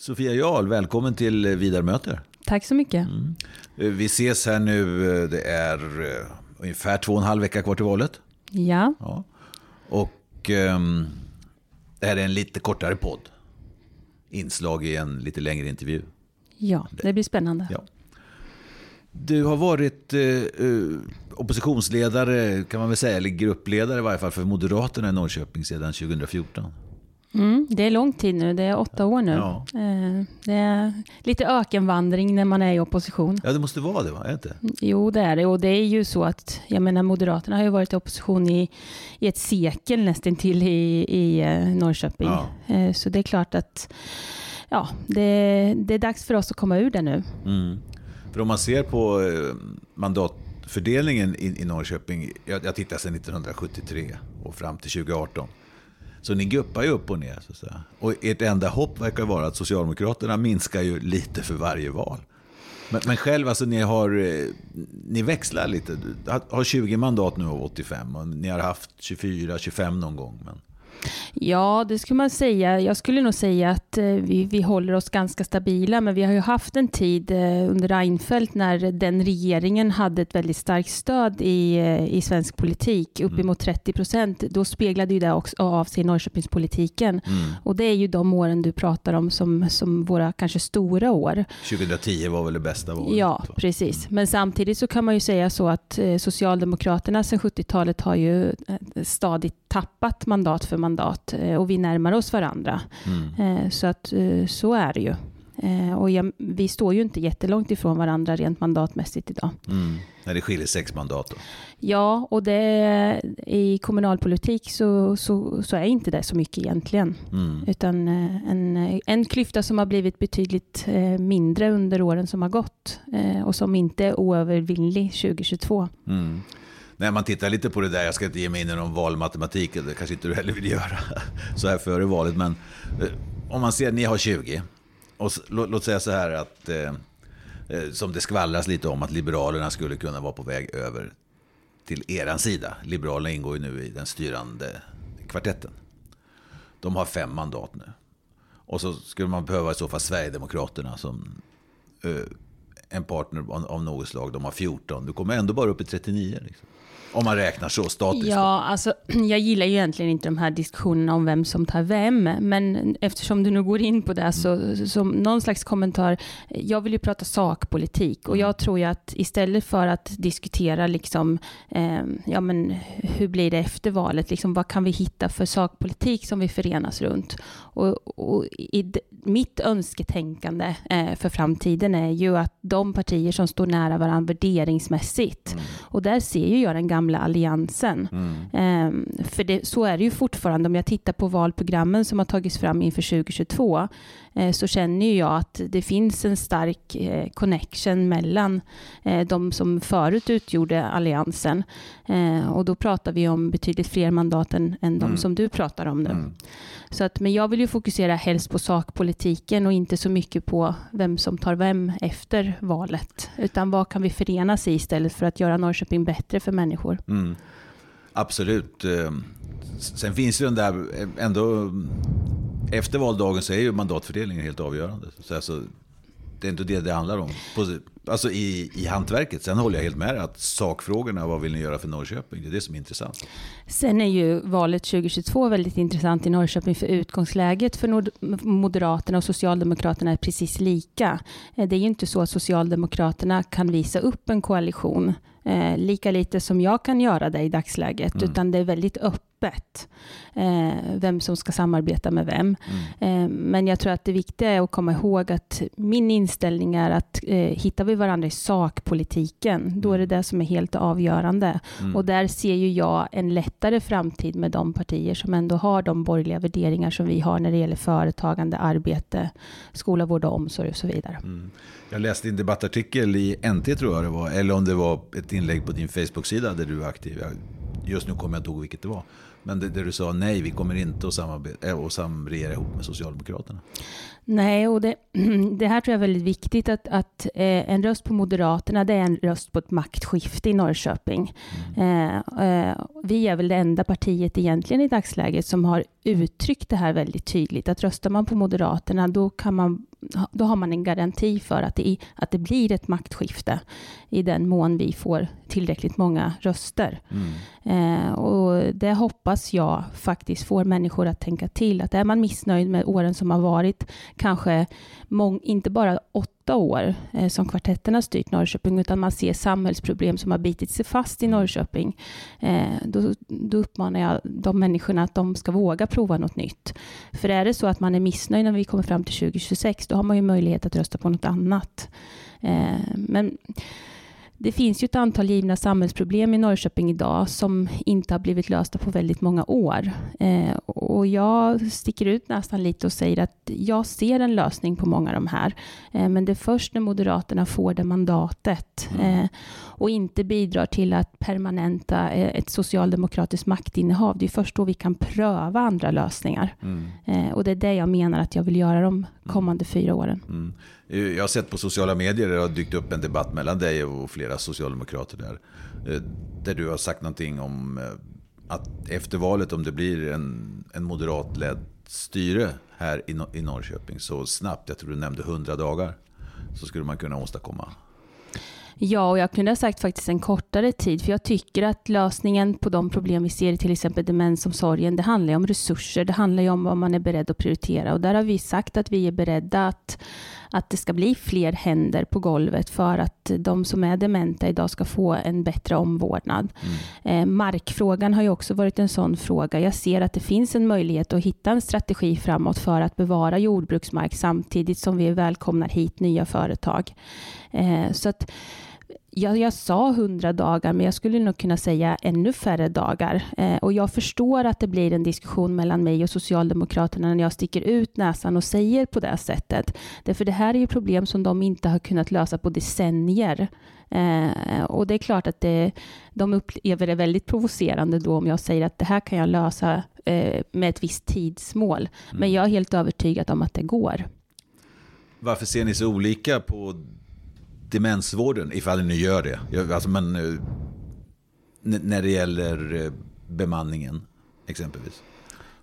Sofia Jarl, välkommen till Vidarmöter. Tack så mycket. Mm. Vi ses här nu, det är eh, ungefär två och en halv vecka kvar till valet. Ja. ja. Och um, det här är en lite kortare podd. Inslag i en lite längre intervju. Ja, det blir spännande. Ja. Du har varit eh, oppositionsledare, kan man väl säga, eller gruppledare i varje fall för Moderaterna i Norrköping sedan 2014. Mm, det är lång tid nu, det är åtta år nu. Ja. Eh, det är lite ökenvandring när man är i opposition. Ja, det måste vara det, va? Är det inte? Jo, det är det. Och det är ju så att, jag menar, Moderaterna har ju varit i opposition i, i ett sekel nästan till i, i eh, Norrköping. Ja. Eh, så det är klart att ja, det, det är dags för oss att komma ur det nu. Mm. För om man ser på mandatfördelningen i, i Norrköping, jag, jag tittar sedan 1973 och fram till 2018. Så ni guppar ju upp och ner. Så att säga. Och ert enda hopp verkar vara att Socialdemokraterna minskar ju lite för varje val. Men, men själv, alltså ni har, eh, ni växlar lite. Har 20 mandat nu av 85 och ni har haft 24, 25 någon gång. Men... Ja, det skulle man säga. Jag skulle nog säga att eh, vi, vi håller oss ganska stabila, men vi har ju haft en tid eh, under Reinfeldt när den regeringen hade ett väldigt starkt stöd i, eh, i svensk politik, uppemot mm. 30 procent. Då speglade ju det också av sig i Norrköpingspolitiken. Mm. Och det är ju de åren du pratar om som, som våra kanske stora år. 2010 var väl det bästa året? Ja, precis. Mm. Men samtidigt så kan man ju säga så att Socialdemokraterna sedan 70-talet har ju stadigt tappat mandat för mandat eh, och vi närmar oss varandra. Mm. Eh, så att eh, så är det ju. Och jag, vi står ju inte jättelångt ifrån varandra rent mandatmässigt idag. Mm. När det skiljer sex mandat då? Ja, och det, i kommunalpolitik så, så, så, är inte det så mycket egentligen. Mm. Utan en, en klyfta som har blivit betydligt mindre under åren som har gått och som inte är oövervinnlig 2022. Mm när man tittar lite på det där, jag ska inte ge mig in i någon valmatematik, det kanske inte du heller vill göra så här före valet, men eh, om man ser, ni har 20, och låt, låt säga så här att, eh, eh, som det skvallras lite om, att Liberalerna skulle kunna vara på väg över till eran sida. Liberalerna ingår ju nu i den styrande kvartetten. De har fem mandat nu. Och så skulle man behöva i så fall Sverigedemokraterna som eh, en partner av, av något slag. De har 14. Du kommer ändå bara upp i 39. Liksom. Om man räknar så statiskt. Ja, alltså, jag gillar ju egentligen inte de här diskussionerna om vem som tar vem. Men eftersom du nu går in på det, så som någon slags kommentar. Jag vill ju prata sakpolitik och jag tror ju att istället för att diskutera liksom, eh, ja men hur blir det efter valet, liksom, vad kan vi hitta för sakpolitik som vi förenas runt? Och, och i mitt önsketänkande eh, för framtiden är ju att de partier som står nära varandra värderingsmässigt, mm. och där ser ju jag den gamla alliansen. Mm. Eh, för det, så är det ju fortfarande, om jag tittar på valprogrammen som har tagits fram inför 2022, eh, så känner ju jag att det finns en stark eh, connection mellan eh, de som förut utgjorde alliansen. Eh, och då pratar vi om betydligt fler mandat än, än de mm. som du pratar om nu. Mm. Så att, men jag vill ju fokusera helst på sakpolitiken och inte så mycket på vem som tar vem efter valet. Utan vad kan vi förenas i istället för att göra Norrköping bättre för människor? Mm. Absolut. Sen finns det den där ändå... Efter valdagen så är ju mandatfördelningen helt avgörande. Så alltså, det är inte det det handlar om. Alltså i, i hantverket. Sen håller jag helt med att sakfrågorna, vad vill ni göra för Norrköping? Det är det som är intressant. Sen är ju valet 2022 väldigt intressant i Norrköping för utgångsläget för Moderaterna och Socialdemokraterna är precis lika. Eh, det är ju inte så att Socialdemokraterna kan visa upp en koalition eh, lika lite som jag kan göra det i dagsläget, mm. utan det är väldigt öppet eh, vem som ska samarbeta med vem. Mm. Eh, men jag tror att det viktiga är att komma ihåg att min inställning är att eh, hittar vi varandra i sakpolitiken, då är det mm. det som är helt avgörande. Mm. Och där ser ju jag en lättare framtid med de partier som ändå har de borgerliga värderingar som vi har när det gäller företagande, arbete, skola, vård och omsorg och så vidare. Mm. Jag läste en debattartikel i NT tror jag det var, eller om det var ett inlägg på din Facebook-sida där du är aktiv. Just nu kommer jag inte ihåg vilket det var. Men där du sa nej, vi kommer inte att, samarbeta, äh, att samregera ihop med Socialdemokraterna. Nej, och det, det, här tror jag är väldigt viktigt att, att eh, en röst på Moderaterna, det är en röst på ett maktskifte i Norrköping. Mm. Eh, eh, vi är väl det enda partiet egentligen i dagsläget som har uttryckt det här väldigt tydligt, att röstar man på Moderaterna, då kan man då har man en garanti för att det, att det blir ett maktskifte i den mån vi får tillräckligt många röster. Mm. Eh, och det hoppas jag faktiskt får människor att tänka till att är man missnöjd med åren som har varit, kanske inte bara åtta år eh, som kvartetten har styrt Norrköping, utan man ser samhällsproblem som har bitit sig fast i Norrköping, eh, då, då uppmanar jag de människorna att de ska våga prova något nytt. För är det så att man är missnöjd när vi kommer fram till 2026, då har man ju möjlighet att rösta på något annat. Eh, men det finns ju ett antal givna samhällsproblem i Norrköping idag som inte har blivit lösta på väldigt många år. Eh, och jag sticker ut nästan lite och säger att jag ser en lösning på många av de här. Eh, men det är först när Moderaterna får det mandatet mm. eh, och inte bidrar till att permanenta eh, ett socialdemokratiskt maktinnehav. Det är först då vi kan pröva andra lösningar. Mm. Eh, och det är det jag menar att jag vill göra de kommande fyra åren. Mm. Jag har sett på sociala medier, det har dykt upp en debatt mellan dig och flera socialdemokrater där. Eh, där du har sagt någonting om eh, att efter valet, om det blir en, en moderatledd styre här i, i Norrköping så snabbt, jag tror du nämnde 100 dagar, så skulle man kunna åstadkomma Ja, och jag kunde ha sagt faktiskt en kortare tid, för jag tycker att lösningen på de problem vi ser i till exempel demensomsorgen, det handlar ju om resurser, det handlar ju om vad man är beredd att prioritera och där har vi sagt att vi är beredda att, att det ska bli fler händer på golvet för att de som är dementa idag ska få en bättre omvårdnad. Mm. Eh, markfrågan har ju också varit en sån fråga. Jag ser att det finns en möjlighet att hitta en strategi framåt för att bevara jordbruksmark samtidigt som vi välkomnar hit nya företag. Eh, så att jag, jag sa hundra dagar, men jag skulle nog kunna säga ännu färre dagar. Eh, och jag förstår att det blir en diskussion mellan mig och Socialdemokraterna när jag sticker ut näsan och säger på det sättet. Därför det här är ju problem som de inte har kunnat lösa på decennier. Eh, och det är klart att det, de upplever det väldigt provocerande då om jag säger att det här kan jag lösa eh, med ett visst tidsmål. Men mm. jag är helt övertygad om att det går. Varför ser ni så olika på demensvården, ifall ni nu gör det. Alltså, men, eh, när det gäller eh, bemanningen exempelvis.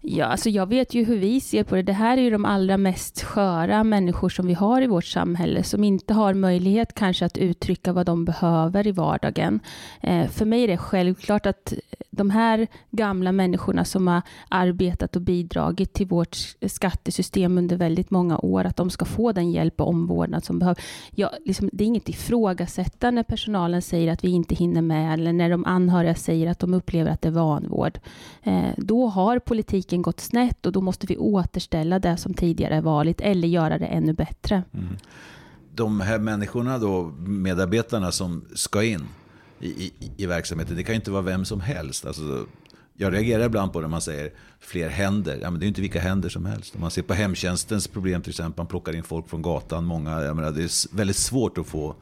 Ja, alltså jag vet ju hur vi ser på det. Det här är ju de allra mest sköra människor som vi har i vårt samhälle, som inte har möjlighet kanske att uttrycka vad de behöver i vardagen. Eh, för mig är det självklart att de här gamla människorna som har arbetat och bidragit till vårt skattesystem under väldigt många år, att de ska få den hjälp och omvårdnad som behövs. Ja, liksom, det är inget ifrågasättande när personalen säger att vi inte hinner med, eller när de anhöriga säger att de upplever att det är vanvård. Eh, då har politiken gått snett och då måste vi återställa det som tidigare varit, eller göra det ännu bättre. Mm. De här människorna då, medarbetarna som ska in, i, i, i verksamheten. Det kan ju inte vara vem som helst. Alltså, jag reagerar ibland på när man säger fler händer. Ja, men det är ju inte vilka händer som helst. Om man ser på hemtjänstens problem till exempel. Man plockar in folk från gatan. Många, jag menar, det är väldigt svårt att få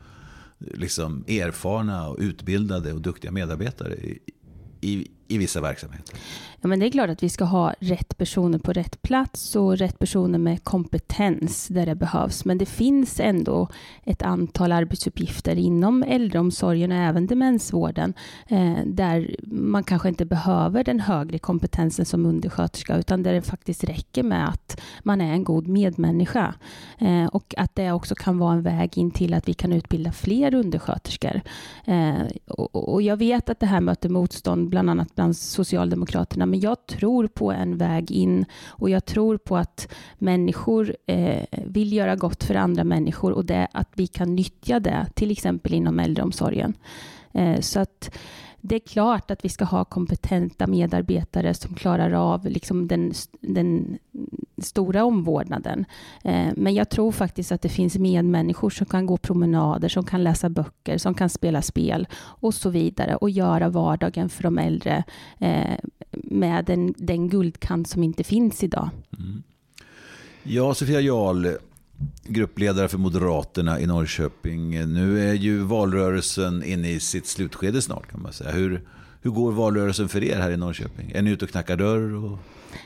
liksom, erfarna, och utbildade och duktiga medarbetare i, i, i vissa verksamheter. Ja, men det är klart att vi ska ha rätt personer på rätt plats och rätt personer med kompetens där det behövs. Men det finns ändå ett antal arbetsuppgifter inom äldreomsorgen och även demensvården eh, där man kanske inte behöver den högre kompetensen som undersköterska utan där det faktiskt räcker med att man är en god medmänniska. Eh, och att det också kan vara en väg in till att vi kan utbilda fler undersköterskor. Eh, och, och jag vet att det här möter motstånd bland annat bland Socialdemokraterna men jag tror på en väg in och jag tror på att människor eh, vill göra gott för andra människor och det, att vi kan nyttja det, till exempel inom äldreomsorgen. Eh, så att det är klart att vi ska ha kompetenta medarbetare som klarar av liksom den, den stora omvårdnaden. Eh, men jag tror faktiskt att det finns medmänniskor som kan gå promenader, som kan läsa böcker, som kan spela spel och så vidare och göra vardagen för de äldre eh, med den, den guldkant som inte finns idag. Mm. Ja, Sofia Jarl, gruppledare för Moderaterna i Norrköping. Nu är ju valrörelsen inne i sitt slutskede snart kan man säga. Hur, hur går valrörelsen för er här i Norrköping? Är ni ute och knackar dörr och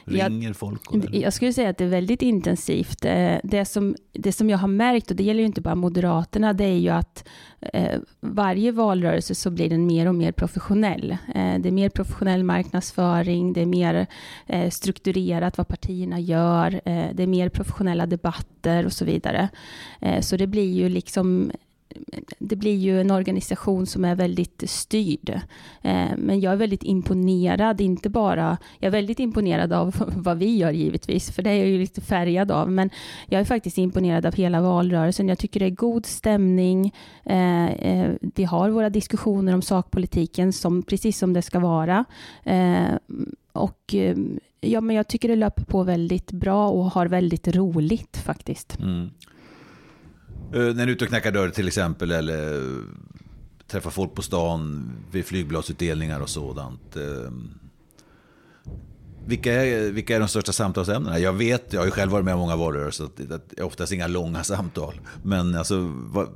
ringer jag, folk? Och jag skulle säga att det är väldigt intensivt. Eh, det som, det som jag har märkt, och det gäller ju inte bara Moderaterna, det är ju att eh, varje valrörelse så blir den mer och mer professionell. Eh, det är mer professionell marknadsföring, det är mer strukturerat vad partierna gör, det är mer professionella debatter och så vidare. Så det blir ju liksom det blir ju en organisation som är väldigt styrd. Eh, men jag är väldigt imponerad, inte bara... Jag är väldigt imponerad av vad vi gör givetvis, för det är jag ju lite färgad av. Men jag är faktiskt imponerad av hela valrörelsen. Jag tycker det är god stämning. Eh, eh, vi har våra diskussioner om sakpolitiken, som, precis som det ska vara. Och ja, men jag tycker det löper på väldigt bra och har väldigt roligt faktiskt. Mm. Eh, när du är ute och knackar dörr till exempel eller eh, träffar folk på stan vid flygbladsutdelningar och sådant. Ehm, vilka är, vilka är de största samtalsämnena? Jag vet, jag har ju själv varit med om många valrörelser, det är oftast inga långa samtal. Men alltså, vad,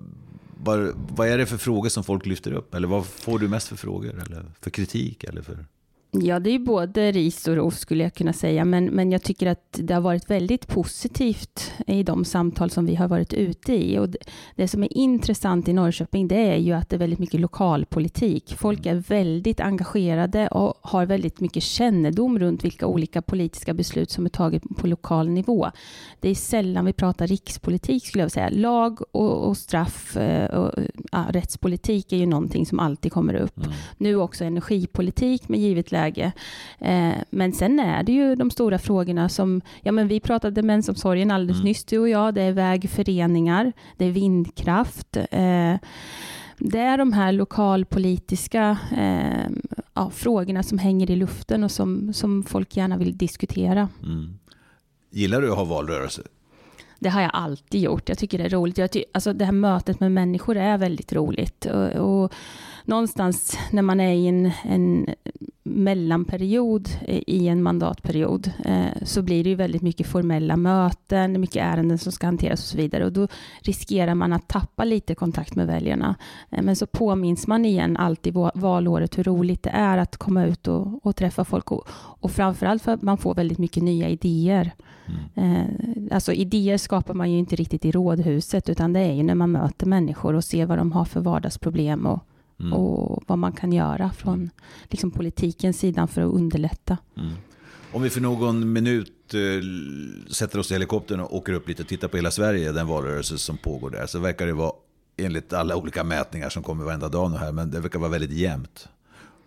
vad, vad, är det för frågor som folk lyfter upp? Eller vad får du mest för frågor? Eller för kritik? Eller för... Ja, det är både ris och ros skulle jag kunna säga, men, men jag tycker att det har varit väldigt positivt i de samtal som vi har varit ute i. Och det, det, som är intressant i Norrköping, det är ju att det är väldigt mycket lokalpolitik. Folk är väldigt engagerade och har väldigt mycket kännedom runt vilka olika politiska beslut som är taget på lokal nivå. Det är sällan vi pratar rikspolitik skulle jag säga. Lag och, och straff eh, och ja, rättspolitik är ju någonting som alltid kommer upp. Mm. Nu också energipolitik med givet läge läge. Eh, men sen är det ju de stora frågorna som, ja men vi pratade demensomsorgen alldeles mm. nyss du och jag, det är vägföreningar, det är vindkraft. Eh, det är de här lokalpolitiska eh, ja, frågorna som hänger i luften och som, som folk gärna vill diskutera. Mm. Gillar du att ha valrörelse? Det har jag alltid gjort. Jag tycker det är roligt. Jag ty alltså det här mötet med människor är väldigt roligt. Och, och någonstans när man är i en, en mellanperiod i en mandatperiod eh, så blir det ju väldigt mycket formella möten, mycket ärenden som ska hanteras och så vidare. Och då riskerar man att tappa lite kontakt med väljarna. Eh, men så påminns man igen alltid valåret hur roligt det är att komma ut och, och träffa folk. Och, och framförallt för att man får väldigt mycket nya idéer. Mm. Eh, alltså idéer skapar man ju inte riktigt i rådhuset utan det är ju när man möter människor och ser vad de har för vardagsproblem och mm. och vad man kan göra från liksom, politikens sida för att underlätta. Mm. Om vi för någon minut eh, sätter oss i helikoptern och åker upp lite och tittar på hela Sverige, den valrörelse som pågår där, så verkar det vara, enligt alla olika mätningar som kommer varenda dag nu här, men det verkar vara väldigt jämnt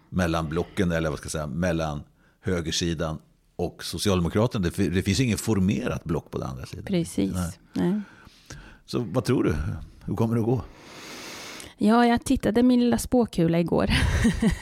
mellan blocken, eller vad ska jag säga, mellan högersidan och Socialdemokraterna. Det, det finns ingen formerat block på den andra sidan. Precis. Nej. Nej. Så vad tror du? Hur kommer det att gå? Ja, jag tittade min lilla spåkula igår.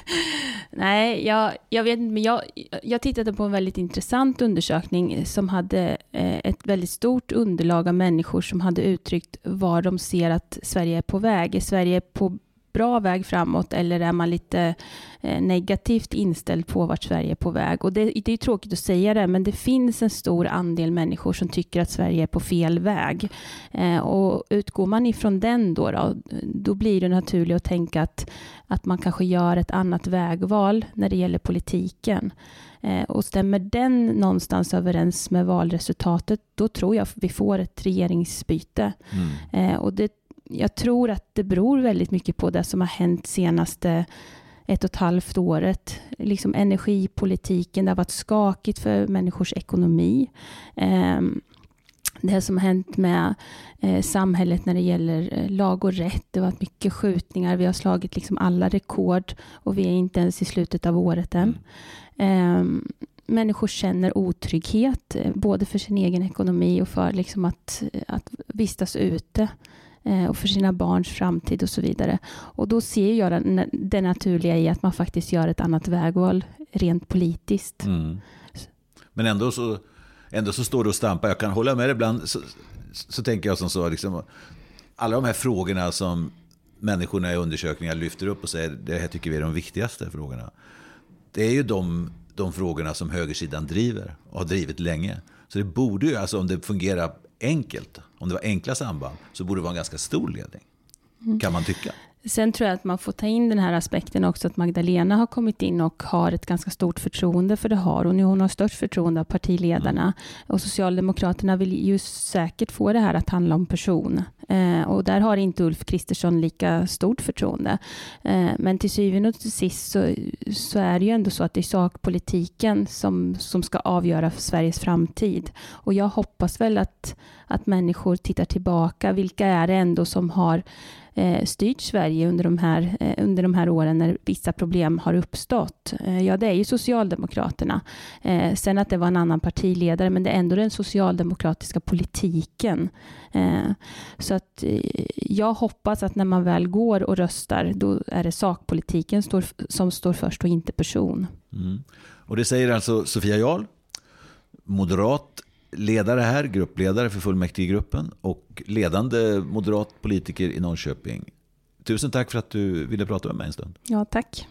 Nej, jag, jag vet inte, men jag, jag tittade på en väldigt intressant undersökning som hade eh, ett väldigt stort underlag av människor som hade uttryckt var de ser att Sverige är på väg. Är Sverige på bra väg framåt eller är man lite eh, negativt inställd på vart Sverige är på väg? Och det, det är tråkigt att säga det, men det finns en stor andel människor som tycker att Sverige är på fel väg. Eh, och utgår man ifrån den då, då, då blir det naturligt att tänka att, att man kanske gör ett annat vägval när det gäller politiken. Eh, och stämmer den någonstans överens med valresultatet, då tror jag vi får ett regeringsbyte. Mm. och det jag tror att det beror väldigt mycket på det som har hänt senaste ett och ett halvt året. Liksom energipolitiken, det har varit skakigt för människors ekonomi. Ehm, det som har hänt med eh, samhället när det gäller eh, lag och rätt. Det har varit mycket skjutningar. Vi har slagit liksom alla rekord och vi är inte ens i slutet av året än. Mm. människor känner otrygghet, eh, både för sin egen ekonomi och för liksom att, att vistas ute. Eh, och för sina barns framtid och så vidare. Och då ser jag det naturliga i att man faktiskt gör ett annat vägval rent politiskt. Mm. Men ändå så, ändå så står du och stampar. Jag kan hålla med dig ibland. Så, så tänker jag som så, liksom, alla de här frågorna som människorna i undersökningar lyfter upp och säger det här tycker vi är de viktigaste frågorna. Det är ju de, de frågorna som högersidan driver och har drivit länge. Så det borde ju, alltså om det fungerar enkelt, om det var enkla samband, så borde det vara en ganska stor ledning. Kan man tycka. Sen tror jag att man får ta in den här aspekten också att Magdalena har kommit in och har ett ganska stort förtroende, för det har hon. Hon har störst förtroende av partiledarna. Mm. Och Socialdemokraterna vill ju säkert få det här att handla om person. Eh, och där har inte Ulf Kristersson lika stort förtroende. Eh, men till syvende och till sist så, så, är det ju ändå så att det är sakpolitiken som, som ska avgöra för Sveriges framtid. Och jag hoppas väl att, att människor tittar tillbaka. Vilka är det ändå som har Eh, styrt Sverige under de, här, eh, under de här åren när vissa problem har uppstått. Eh, ja, det är ju Socialdemokraterna. Sen att det var en annan partiledare, men det är ändå den socialdemokratiska politiken. Så att jag hoppas att när man väl går och röstar, då är det sakpolitiken som står först och inte person. Mm. Och det säger alltså Sofia Jarl, moderat ledare här, gruppledare för fullmäktigegruppen och ledande moderat politiker i Norrköping. Tusen tack för att du ville prata med mig en stund. Ja, tack.